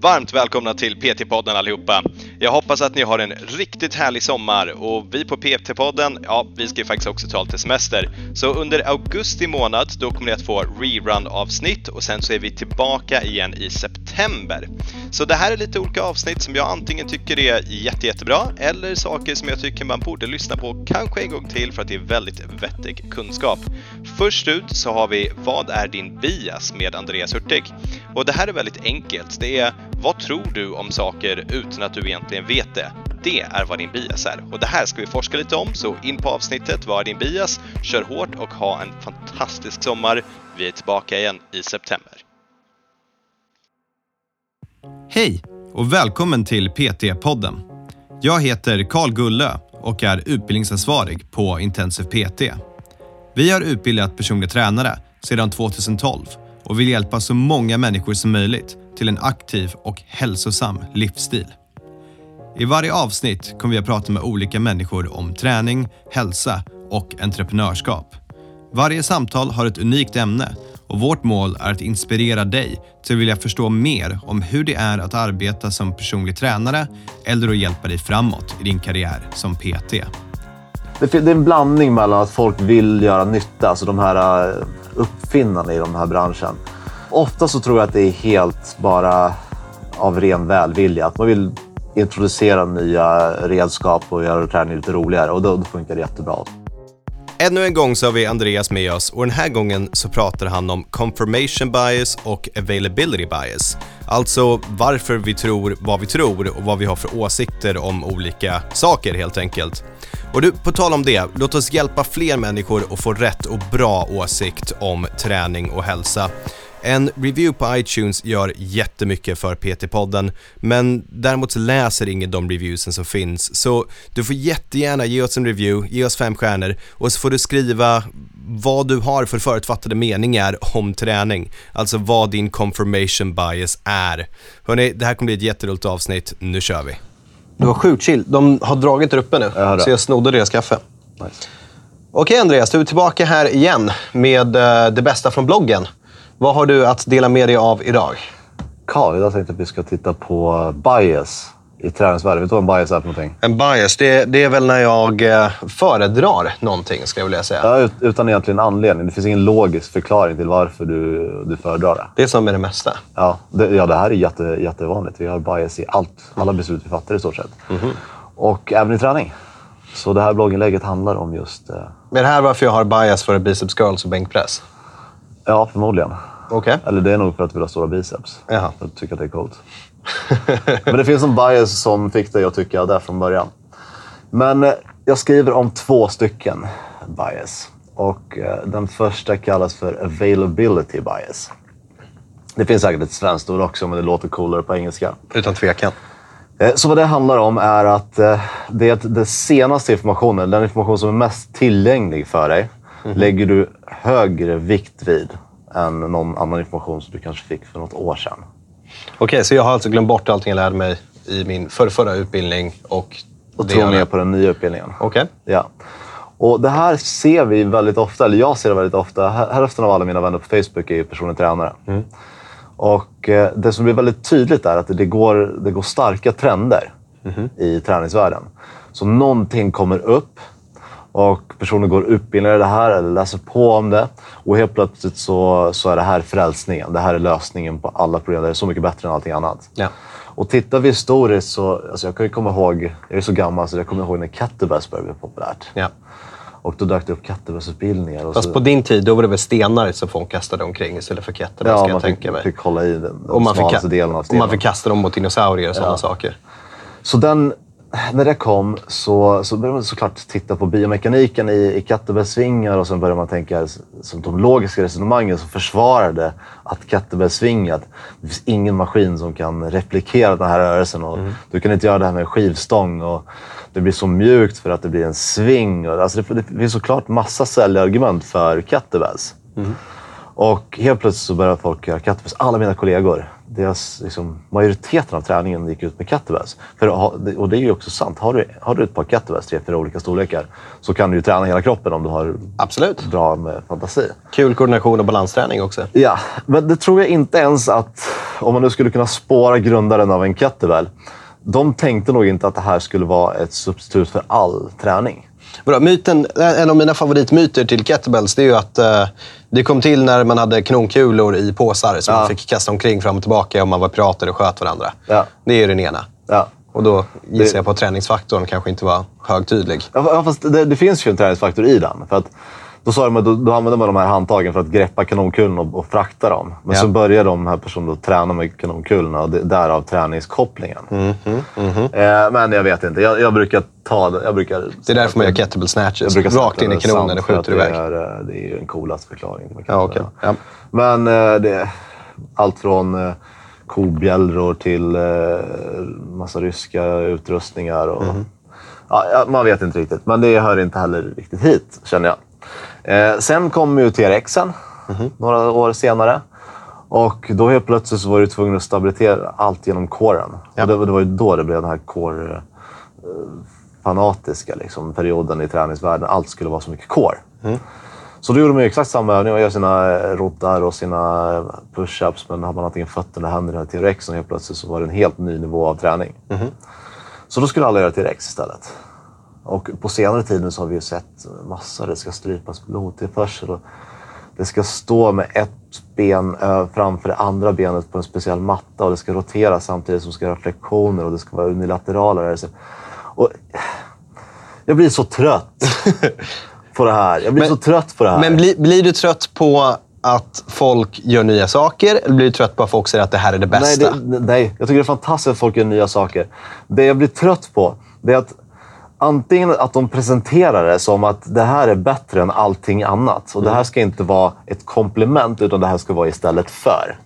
Varmt välkomna till PT-podden allihopa. Jag hoppas att ni har en riktigt härlig sommar och vi på PT-podden, ja, vi ska ju faktiskt också ta lite semester. Så under augusti månad, då kommer ni att få rerun-avsnitt och sen så är vi tillbaka igen i september. Så det här är lite olika avsnitt som jag antingen tycker är jätte, jättebra eller saker som jag tycker man borde lyssna på kanske en gång till för att det är väldigt vettig kunskap. Först ut så har vi Vad är din bias med Andreas Hurtig? Och det här är väldigt enkelt. Det är vad tror du om saker utan att du egentligen vet det? Det är vad din bias är. Och det här ska vi forska lite om, så in på avsnittet Vad är din bias? Kör hårt och ha en fantastisk sommar. Vi är tillbaka igen i september. Hej och välkommen till PT-podden. Jag heter Karl Gullö och är utbildningsansvarig på Intensive PT. Vi har utbildat personliga tränare sedan 2012 och vill hjälpa så många människor som möjligt till en aktiv och hälsosam livsstil. I varje avsnitt kommer vi att prata med olika människor om träning, hälsa och entreprenörskap. Varje samtal har ett unikt ämne och vårt mål är att inspirera dig till att vilja förstå mer om hur det är att arbeta som personlig tränare eller att hjälpa dig framåt i din karriär som PT. Det är en blandning mellan att folk vill göra nytta, alltså de här eh, uppfinnande uppfinnarna i den här branschen. Ofta så tror jag att det är helt bara av ren välvilja. Att man vill introducera nya redskap och göra träning lite roligare och då, då funkar det jättebra. Ännu en gång så har vi Andreas med oss och den här gången så pratar han om confirmation bias och availability bias. Alltså varför vi tror vad vi tror och vad vi har för åsikter om olika saker helt enkelt. Och du, på tal om det, låt oss hjälpa fler människor att få rätt och bra åsikt om träning och hälsa. En review på iTunes gör jättemycket för PT-podden, men däremot så läser ingen de reviewsen som finns. Så du får jättegärna ge oss en review, ge oss fem stjärnor och så får du skriva vad du har för förutfattade meningar om träning. Alltså vad din confirmation bias är. Hörni, det här kommer bli ett jätteroligt avsnitt. Nu kör vi. Det var sjukt chill. De har dragit där uppe nu, Jag så jag snodde deras kaffe. Nice. Okej Andreas, du är tillbaka här igen med eh, det bästa från bloggen. Vad har du att dela med dig av idag? Karl, idag tänkte att vi ska titta på bias i träningsvärlden. Vet vad en bias är för någonting? En bias, det, det är väl när jag eh, föredrar någonting, skulle jag vilja säga. Ja, ut, utan egentligen anledning. Det finns ingen logisk förklaring till varför du, du föredrar det. Det är som med det mesta. Ja, det, ja, det här är jätte, jättevanligt. Vi har bias i allt, alla beslut vi fattar i stort sett. Och även i träning. Så det här blogginlägget handlar om just... Eh, Men det här är varför jag har bias för biceps curls och bänkpress. ja, förmodligen. Okej. Eller det är nog för att du vill ha stora biceps. Jaha. Jag tycker att det är coolt. Men det finns en bias som fick dig att tycka det från början. Men eh, jag skriver om två stycken bias. Och eh, den första kallas för availability bias. Det finns säkert ett svenskt ord också, men det låter coolare på engelska. Utan tvekan. Eh, Så vad det handlar om är att det är den senaste informationen, den information som är mest tillgänglig för dig, lägger du högre vikt vid än någon annan information som du kanske fick för något år sedan. Okej, så jag har alltså glömt bort allting jag lärde mig i min förrförra utbildning och... Och tror mer på den nya utbildningen. Okej. Ja. Och det här ser vi väldigt ofta, eller jag ser det väldigt ofta. Hä- Hälften av alla mina vänner på Facebook är ju personliga tränare. Och eh, det som blir väldigt tydligt är att det går, det går starka trender i träningsvärlden. Så någonting kommer upp och personer går utbildningar i det här eller läser på om det. Och helt plötsligt så, så är det här frälsningen. Det här är lösningen på alla problem. Det är så mycket bättre än allting annat. Ja. Och tittar vi historiskt så, alltså jag kan ju komma ihåg, jag är så gammal så jag kommer ihåg när kettlebells började bli populärt. Ja. Och då dök det upp kettlebellsutbildningar. och Fast så- på din tid, då var det väl stenar som folk kastade omkring istället för kettlebells, ja, ska man fick, fick hålla i den, den Och man, fick delen av och stenen. man fick kasta dem mot dinosaurier och sådana Ja. saker. Så den, när det kom så, så började man såklart titta på biomekaniken i, i kettlebellsvingar och sen började man tänka som de logiska resonemangen som försvarade att kettlebellsvingat, det finns ingen maskin som kan replikera den här rörelsen och du kan inte göra det här med en skivstång och det blir så mjukt för att det blir en sving. Och, alltså det, det finns såklart massa säljargument för kettlebells. Och helt plötsligt så började folk göra kettlebells. Alla mina kollegor deras, liksom, majoriteten av träningen gick ut med kettlebells. För, och det är ju också sant. Har du, har du ett par kettlebells, tre, fyra olika storlekar, så kan du ju träna hela kroppen om du har Absolut. bra med fantasi. Kul koordination och balansträning också. Ja, men det tror jag inte ens att, om man nu skulle kunna spåra grundaren av en kettlebell, de tänkte nog inte att det här skulle vara ett substitut för all träning. Bra, myten, en av mina favoritmyter till kettlebells det är ju att eh, det kom till när man hade kanonkulor i påsar som Ja. man fick kasta omkring fram och tillbaka om man var pirater och sköt varandra. Ja. Det är ju den ena. Ja. Och då gissar Det- jag på att träningsfaktorn kanske inte var högtydlig. Ja, fast det, det finns ju en träningsfaktor i den. För att, då sa de att då, då använder man de här handtagen för att greppa kanonkulorna och, och frakta dem. Men Ja. så börjar de här personerna att träna med kanonkulorna och det, därav träningskopplingen. Eh, men jag vet inte. Jag, jag brukar ta det. Jag brukar, Det är därför man gör kettlebell snatches. Rakt in i det kanonen och skjuter det iväg. Är, eh, det är ju en coolast förklaring. till Ja, okej. Ja. Men eh, det allt från eh, kobjällror till eh, massa ryska utrustningar. Och, Mhm. ja, ja, man vet inte riktigt, men det hör inte heller riktigt hit, känner jag. Eh, sen kom ju TRXen Mhm. några år senare. Och då helt plötsligt så var du tvungen att stabilisera allt genom coren. Ja. Och det, det var ju då det blev den här core eh, fanatiska liksom, perioden i träningsvärlden. Allt skulle vara så mycket core. Så då gjorde de ju exakt samma övning. Man gör sina eh, roddar och sina push-ups. Men har man antingen fötterna eller händerna till T-rexen helt plötsligt så var det en helt ny nivå av träning. Så då skulle alla göra T-rex istället. Och på senare tid så har vi ju sett massor. Det ska strypas blodtillförsel. Och det ska stå med ett ben framför det andra benet på en speciell matta. Och det ska rotera samtidigt som det ska göra flektioner och det ska vara unilaterala rörelser. Och jag blir så trött på det här. Jag blir Men- så trött på det här. Men bli, blir du trött på att folk gör nya saker? Eller blir du trött på att folk säger att det här är det Nej, bästa? det, nej, jag tycker det är fantastiskt att folk gör nya saker. Det jag blir trött på, det är att antingen att de presenterar det som att det här är bättre än allting annat. Och det här ska inte vara ett komplement, utan det här ska vara istället för.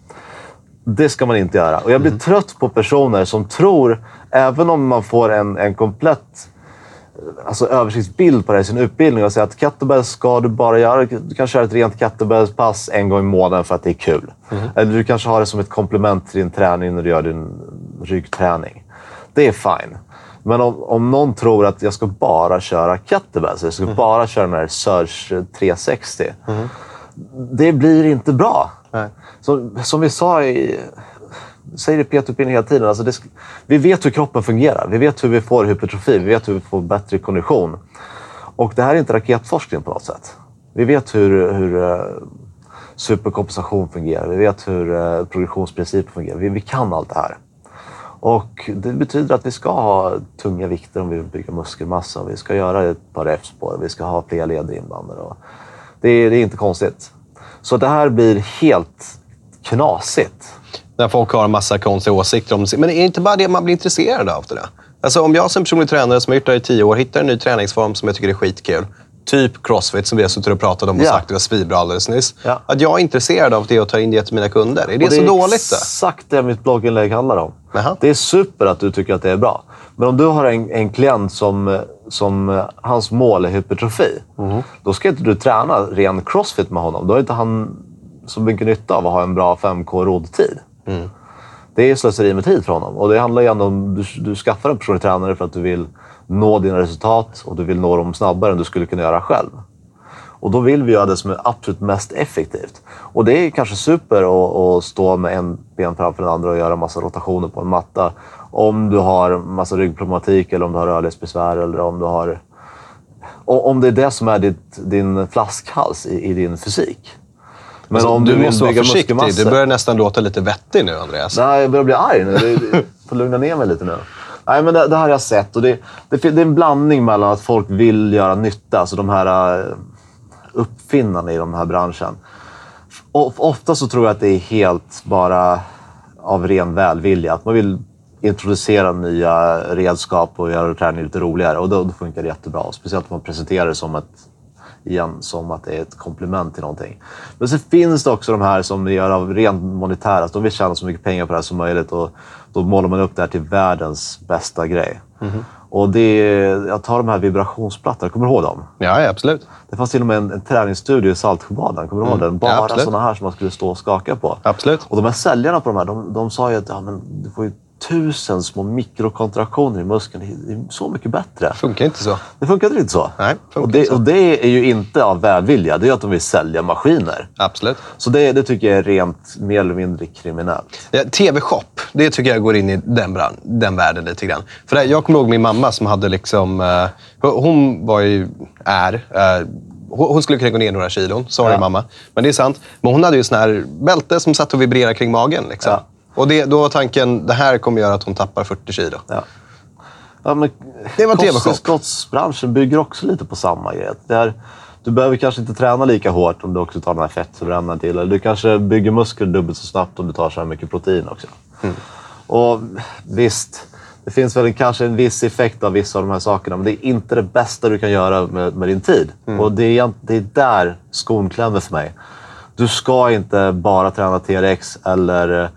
Det ska man inte göra. Och jag blir trött på personer som tror, även om man får en, en komplett alltså, översiktsbild på det i sin utbildning och säga att kettlebells ska du bara göra. Du kan köra ett rent kettlebellspass en gång i månaden för att det är kul. Eller du kanske har det som ett komplement till din träning när du gör din ryggträning. Det är fine. Men om, om någon tror att jag ska bara köra kettlebells, jag ska bara köra den här Surge 360. Det blir inte bra. Nej. Som, som vi sa i säger det i PT-utbildningen hela tiden. Alltså det, vi vet hur kroppen fungerar. Vi vet hur vi får hypertrofi. Vi vet hur vi får bättre kondition. Och det här är inte raketforskning på något sätt. Vi vet hur, hur eh, superkompensation fungerar. Vi vet hur uh, progressionsprinciper fungerar. Vi, vi kan allt det här. Och det betyder att vi ska ha tunga vikter om vi vill bygga muskelmassa. Vi ska göra ett par det. Vi ska ha fler leder inblandade. Det, är- det är inte konstigt. Så det här blir helt knasigt. När folk har en massa konstiga åsikter om Men är det inte bara det man blir intresserad av? Det där? Alltså, om jag som personlig tränare som har gjort det här i tio år hittar en ny träningsform som jag tycker är skitkul. Typ crossfit som vi har suttit och pratat om och Ja. sagt det var svinbra alldeles nyss. Ja. Att jag är intresserad av det och tar in det till mina kunder. Är det, Och så dåligt? Det? exakt det mitt blogginlägg handlar om. Jaha. Det är super att du tycker att det är bra. Men om du har en, en klient som, som eh, hans mål är hypertrofi. Mhm. Då ska inte du träna ren crossfit med honom. Då har inte han så mycket nytta av att ha en bra 5K roddtid. Mm. Det är slöseri med tid för honom. Och det handlar ju ändå om du, du skaffar en personlig tränare för att du vill nå dina resultat och du vill nå dem snabbare än du skulle kunna göra själv. Och då vill vi göra det som är absolut mest effektivt. Och det är kanske super att, att stå med en ben framför den andra och göra massa rotationer på en matta. Om du har massa ryggproblematik eller om du har rörlighetsbesvär eller om du har... Om det är det som är ditt, din flaskhals i, i din fysik. Men Alltså, om du du måste vara försiktig. Du börjar nästan låta lite vettig nu, Andreas. Nej, jag börjar bli arg nu. Det- får lugna ner mig lite nu. Nej, men det, det här har jag sett. Och det, det, det är en blandning mellan att folk vill göra nytta, alltså de här uppfinnarna i den här branschen. Ofta så tror jag att det är helt bara av ren välvilja. Att man vill introducera nya redskap och göra träning lite roligare. Och då, då funkar det jättebra. Och speciellt om man presenterar det som ett igen som att det är ett komplement till någonting. Men så finns det också de här som gör av rent monetära, att de vill tjäna så mycket pengar på det här som möjligt och då målar man upp det här till världens bästa grej. Mm-hmm. Och det jag tar de här vibrationsplattorna, kommer du ihåg dem? Ja, absolut. Det fanns till och med en, en träningsstudio i Saltsjöbaden, kommer du ihåg den? Bara Mm. Ja, sådana här som man skulle stå och skaka på. Absolut. Och de här säljarna på de här, de, de sa ju att ja, men du får ju tusen små mikrokontraktioner i muskeln. Det är- Det så mycket bättre. Funkar inte så. Det funkar inte så. Nej, funkar och, det, inte så. och det är ju inte av välvilja. Det är att de vill sälja maskiner. Absolut. Så det, det tycker jag är rent mer eller mindre kriminellt. Ja, TV-shop, det tycker jag går in i den, bran- den världen lite grann. För det, jag kommer ihåg min mamma som hade liksom... Eh, hon var ju, är... Eh, hon hon skulle kunna gå ner några kilon. Sorry Ja. mamma. Men det är sant. Men hon hade ju sån här bälte som satt och vibrerade kring magen. Liksom. Ja. Och det, då var tanken, det här kommer göra att hon tappar 40 kilo. Ja. Ja, men Det var. Kosttillskottsbranschen bygger också lite på samma grej. Det är, du behöver kanske inte träna lika hårt om du också tar den här fettförbränningen till. Eller du kanske bygger muskler dubbelt så snabbt om du tar så här mycket protein också. Mm. Och visst, det finns väl kanske en viss effekt av vissa av de här sakerna. Men det är inte det bästa du kan göra med, med din tid. Mm. Och det är, det är där skon klämmer för mig. Du ska inte bara träna TRX eller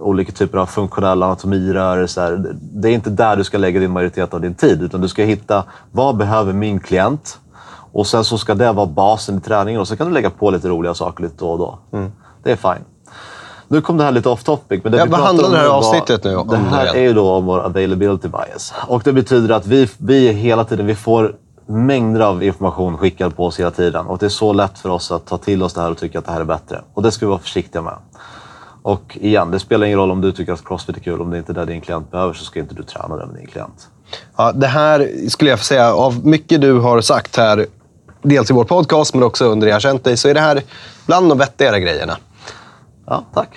olika typer av funktionella anatomirörelser. Det är inte där du ska lägga din majoritet av din tid. Utan du ska hitta vad behöver min klient? Och sen så ska det vara basen i träningen. Och så kan du lägga på lite roliga saker lite då och då. Det är fine. Nu kom det här lite off topic. Men det Ja, vi vad handlar det här var- avsnittet nu om Det här är ju då om vår availability bias. Och det betyder att vi, vi hela tiden vi får mängder av information skickad på oss hela tiden. Och det är så lätt för oss att ta till oss det här och tycka att det här är bättre. Och det ska vi vara försiktiga med. Och igen, det spelar ingen roll om du tycker att crossfit är kul. Om det inte är det din klient behöver så ska inte du träna det med din klient. Ja, det här skulle jag säga, av mycket du har sagt här, dels i vår podcast men också under jag känt dig, så är det här bland de vettigare grejerna. Ja, tack.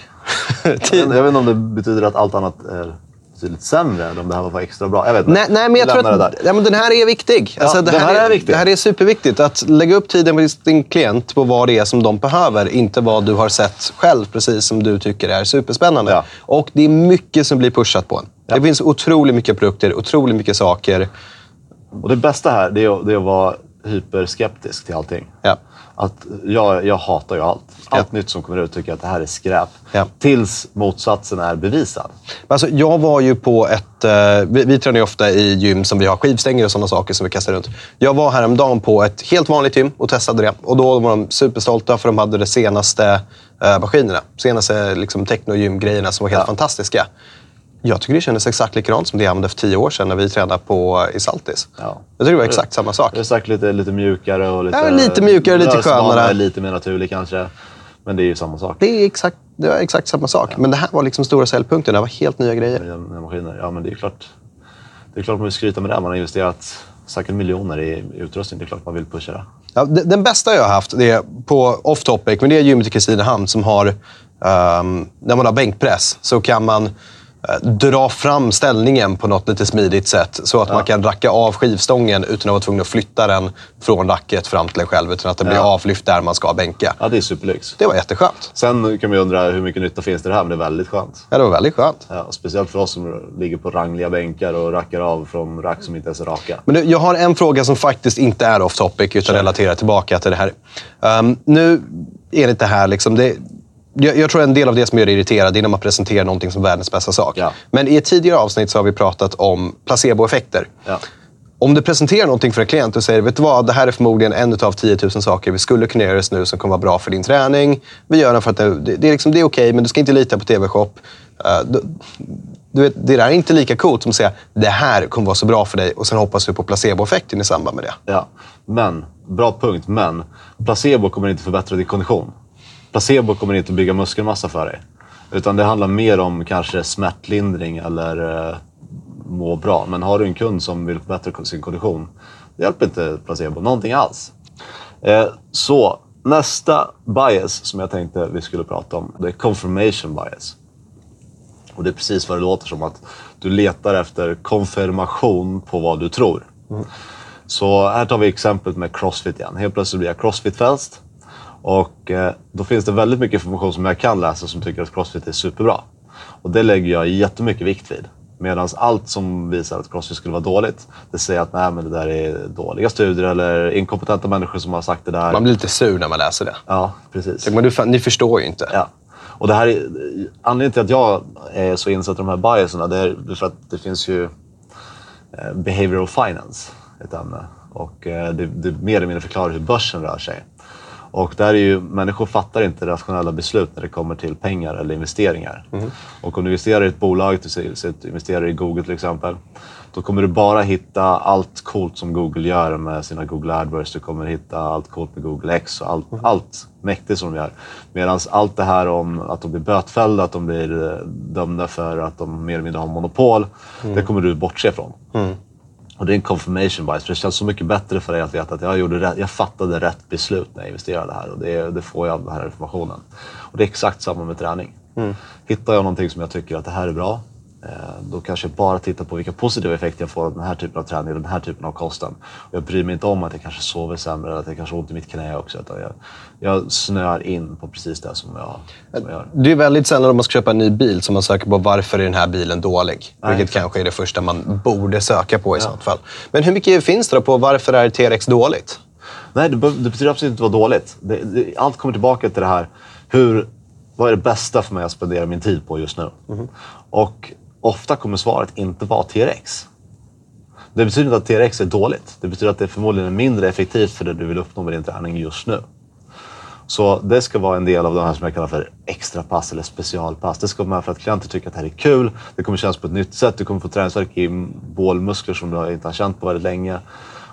jag vet inte om det betyder att allt annat är betydligt sämre. Eller om det här var extra bra. Jag vet inte. Nej, nej, men jag tror att det ja, men den här är viktig. Alltså, den här är viktig. Det här är superviktigt. Att lägga upp tiden med din klient på vad det är som de behöver, inte vad du har sett själv, precis som du tycker är superspännande. Ja. Och det är mycket som blir pushat på en. Ja. Det finns otroligt mycket produkter, otroligt mycket saker. Och det bästa här det är, att- det är att vara hyperskeptisk till allting. Ja. Att jag, jag hatar ju allt. Allt Ja. nytt som kommer ut tycker jag att det här är skräp. Ja. Tills motsatsen är bevisad. Alltså, jag var ju på ett... Eh, vi, vi tränar ju ofta i gym som vi har skivstänger och sådana saker som vi kastar runt. Jag var häromdagen på ett helt vanligt gym och testade det. Och då var de superstolta för de hade de senaste eh, maskinerna. Senaste liksom, technogym-grejerna som var helt fantastiska. Jag tycker det kändes exakt likadant som det jag använde för tio år sedan när vi tränade på, i Saltis. Ja. Jag tycker det var exakt samma sak. Det är sagt lite, lite mjukare och lite... Ja, lite mjukare, lite skönare. lite mer naturlig kanske. Men det är ju samma sak. Det är exakt, det var exakt samma sak. Men det här var liksom stora säljpunkten. Det var helt nya grejer. Med maskiner. Ja, men det är klart. Det är klart man vill skryta med det. Man har investerat säkert miljoner i utrustning. Det är klart man vill pusha det. Ja, de- den bästa jag har haft det är på off topic, men det är gymmet i Kristinehamn som har, ehm, när man har bänkpress, så kan man eh, dra fram ställningen på något lite smidigt sätt. Så att man kan racka av skivstången utan att vara tvungen att flytta den från racket fram till en själv. Utan att den blir Ja. avlyft där man ska bänka. Ja, det är superlyx. Det var jätteskönt. Sen kan man ju undra hur mycket nytta finns det här, men det är väldigt skönt. Ja, det var väldigt skönt. Ja, speciellt för oss som ligger på rangliga bänkar och rackar av från rack som inte ens är raka. Men du, jag har en fråga som faktiskt inte är off topic, utan relaterar tillbaka till det här. Um, nu är det inte här liksom... Det, jag, jag tror en del av det som gör det irriterad är när man presenterar någonting som världens bästa sak. Ja. Men i ett tidigare avsnitt så har vi pratat om placeboeffekter. Ja. Om du presenterar någonting för en klient och säger vet du vad, det här är förmodligen en av 10 000 saker vi skulle kunna göra just nu som kommer vara bra för din träning. Vi gör den för att det, det, det är, liksom, det är okej, men du ska inte lita på TV-shop. Uh, du, du vet, det där är inte lika coolt som att säga det här kommer vara så bra för dig och sen hoppas du på placeboeffekten i samband med det. Ja, men, bra punkt, men placebo kommer inte förbättra din kondition. Placebo kommer inte bygga muskelmassa för dig. Utan det handlar mer om kanske smärtlindring eller eh, må bra. Men har du en kund som vill förbättra sin kondition, det hjälper inte placebo någonting alls. Eh, så, nästa bias som jag tänkte vi skulle prata om, det är confirmation bias. Och det är precis vad det låter som, att du letar efter konfirmation på vad du tror. Så här tar vi exemplet med Crossfit igen. Helt plötsligt blir jag Crossfit-frälst. Och eh, då finns det väldigt mycket information som jag kan läsa som tycker att Crossfit är superbra. Och det lägger jag jättemycket vikt vid. Medan allt som visar att Crossfit skulle vara dåligt, det säger att nej, men det där är dåliga studier eller inkompetenta människor som har sagt det där. Man blir lite sur när man läser det. Ja, precis. Men du, ni förstår ju inte. Ja. Och det här är, anledningen till att jag är så insatt i de här biaserna, det är för att det finns ju eh, behavioral finance, ett ämne. Och eh, det, det mer eller mindre förklarar hur börsen rör sig. Och där är ju, människor fattar inte rationella beslut när det kommer till pengar eller investeringar. Och om du investerar i ett bolag, du investerar i Google till exempel, då kommer du bara hitta allt coolt som Google gör med sina Google AdWords. Du kommer hitta allt coolt med Google X och allt, allt mäktigt som de gör. Medan allt det här om att de blir bötfällda, att de blir eh, dömda för att de mer eller mindre har monopol, det kommer du bortse ifrån. Och det är en confirmation bias, för det känns så mycket bättre för dig att veta att jag, gjorde rätt, jag fattade rätt beslut när jag investerade här. Och det, det får jag av den här informationen. Och det är exakt samma med träning. Hittar jag någonting som jag tycker att det här är bra, då kanske jag bara tittar på vilka positiva effekter jag får av den här typen av träning, den här typen av kosten. Och jag bryr mig inte om att jag kanske sover sämre eller att jag kanske har ont i mitt knä också. Utan jag, jag snöar in på precis det som jag, som jag gör. Det är väldigt sällan om man ska köpa en ny bil som man söker på varför är den här bilen dålig. vilket exakt. kanske är det första man borde söka på i sånt fall. Men hur mycket finns det då på varför är TRX dåligt? Nej, det, det betyder absolut inte att vara dåligt. Det, det, allt kommer tillbaka till det här. Hur, vad är det bästa för mig att spendera min tid på just nu? Och ofta kommer svaret inte vara TRX. Det betyder inte att TRX är dåligt. Det betyder att det förmodligen är mindre effektivt för det du vill uppnå med din träning just nu. Så det ska vara en del av de här som jag kallar för extra pass eller specialpass. Det ska vara med för att klienter tycker att det här är kul. Det kommer kännas på ett nytt sätt. Du kommer få träningsvärk i bålmuskler som du inte har känt på väldigt länge.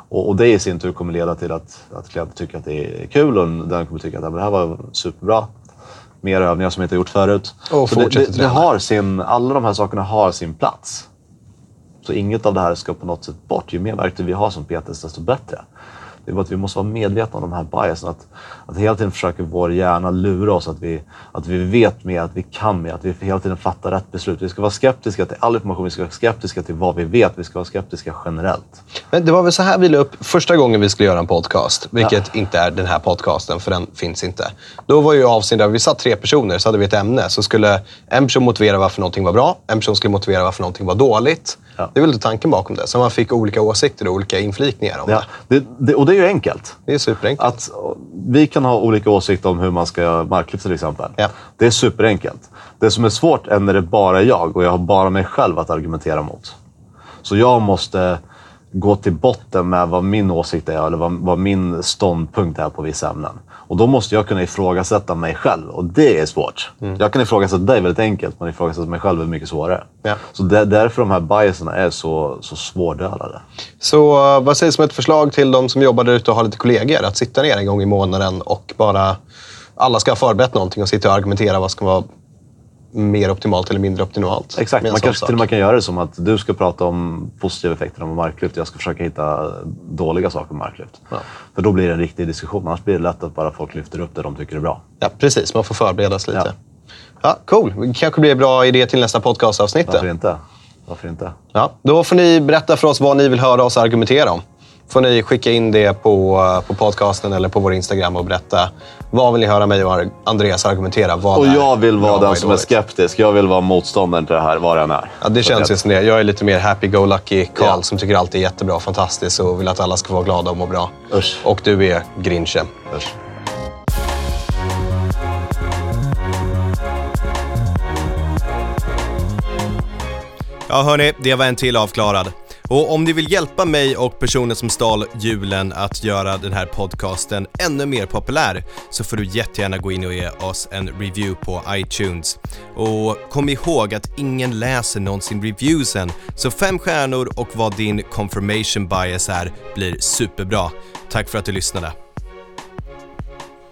Och, och det i sin tur kommer leda till att, att klienter tycker att det är kul och den kommer tycka att det här var superbra. Mer övningar som jag inte har gjort förut. Och Så det, det, det har sin, alla de här sakerna har sin plats. Så inget av det här ska på något sätt bort. Ju mer verktyg vi har som PT, desto bättre. Det är att vi måste vara medvetna om de här biasen. Att, att hela tiden försöker vår hjärna lura oss att vi, att vi vet mer, att vi kan mer, att vi hela tiden fattar rätt beslut. Vi ska vara skeptiska till all information, vi ska vara skeptiska till vad vi vet, vi ska vara skeptiska generellt. Men det var väl så här vi la upp första gången vi skulle göra en podcast. Vilket inte är den här podcasten, för den finns inte. Då var ju avsnitt där vi satt tre personer, så hade vi ett ämne. Så skulle en person motivera varför någonting var bra, en person skulle motivera varför någonting var dåligt. Ja. Det är väl tanken bakom det. Så man fick olika åsikter och olika inflikningar om Ja, det. det, det, och det är ju enkelt. Det är superenkelt. Att vi kan ha olika åsikter om hur man ska göra marklyft till exempel. Ja. Det är superenkelt. Det som är svårt är när det bara är jag och jag har bara mig själv att argumentera mot. Så jag måste gå till botten med vad min åsikt är eller vad, vad min ståndpunkt är på vissa ämnen. Och då måste jag kunna ifrågasätta mig själv och det är svårt. Jag kan ifrågasätta dig väldigt enkelt men ifrågasätta mig själv är mycket svårare. Ja. Så det, därför de här biaserna är så, så svårdödade. Så eh, vad sägs som ett förslag till de som jobbar där ute och har lite kollegor? Att sitta ner en gång i månaden och bara... Alla ska ha förberett någonting och sitta och argumentera vad ska vara mer optimalt eller mindre optimalt. Exakt, man kanske sak. till och med kan göra det som att du ska prata om positiva effekter av marklyft och jag ska försöka hitta dåliga saker med marklyft. Ja. För då blir det en riktig diskussion. Annars blir det lätt att bara folk lyfter upp det de tycker är bra. Ja, precis. Man får förbereda sig lite. Ja. Ja. cool. Det kanske blir en bra idé till nästa podcastavsnitt. Varför inte? Varför inte? Ja, då får ni berätta för oss vad ni vill höra oss argumentera om. Får ni skicka in det på, på podcasten eller på vår Instagram och berätta vad vill ni höra mig och Andreas argumentera. Vad Och jag vill vara den som är skeptisk. Jag vill vara motståndaren till det här, vad det än är. Ja, det Så känns ju jag- som det. Jag är lite mer happy-go-lucky Karl Ja. som tycker allt är jättebra och fantastiskt och vill att alla ska vara glada och må bra. Usch. Och du är grinchen. Usch. Ja hörni, det var en till avklarad. Och om ni vill hjälpa mig och personen som stal julen att göra den här podcasten ännu mer populär så får du jättegärna gå in och ge oss en review på iTunes. Och kom ihåg att ingen läser någonsin reviewsen, så fem stjärnor och vad din confirmation bias är blir superbra. Tack för att du lyssnade.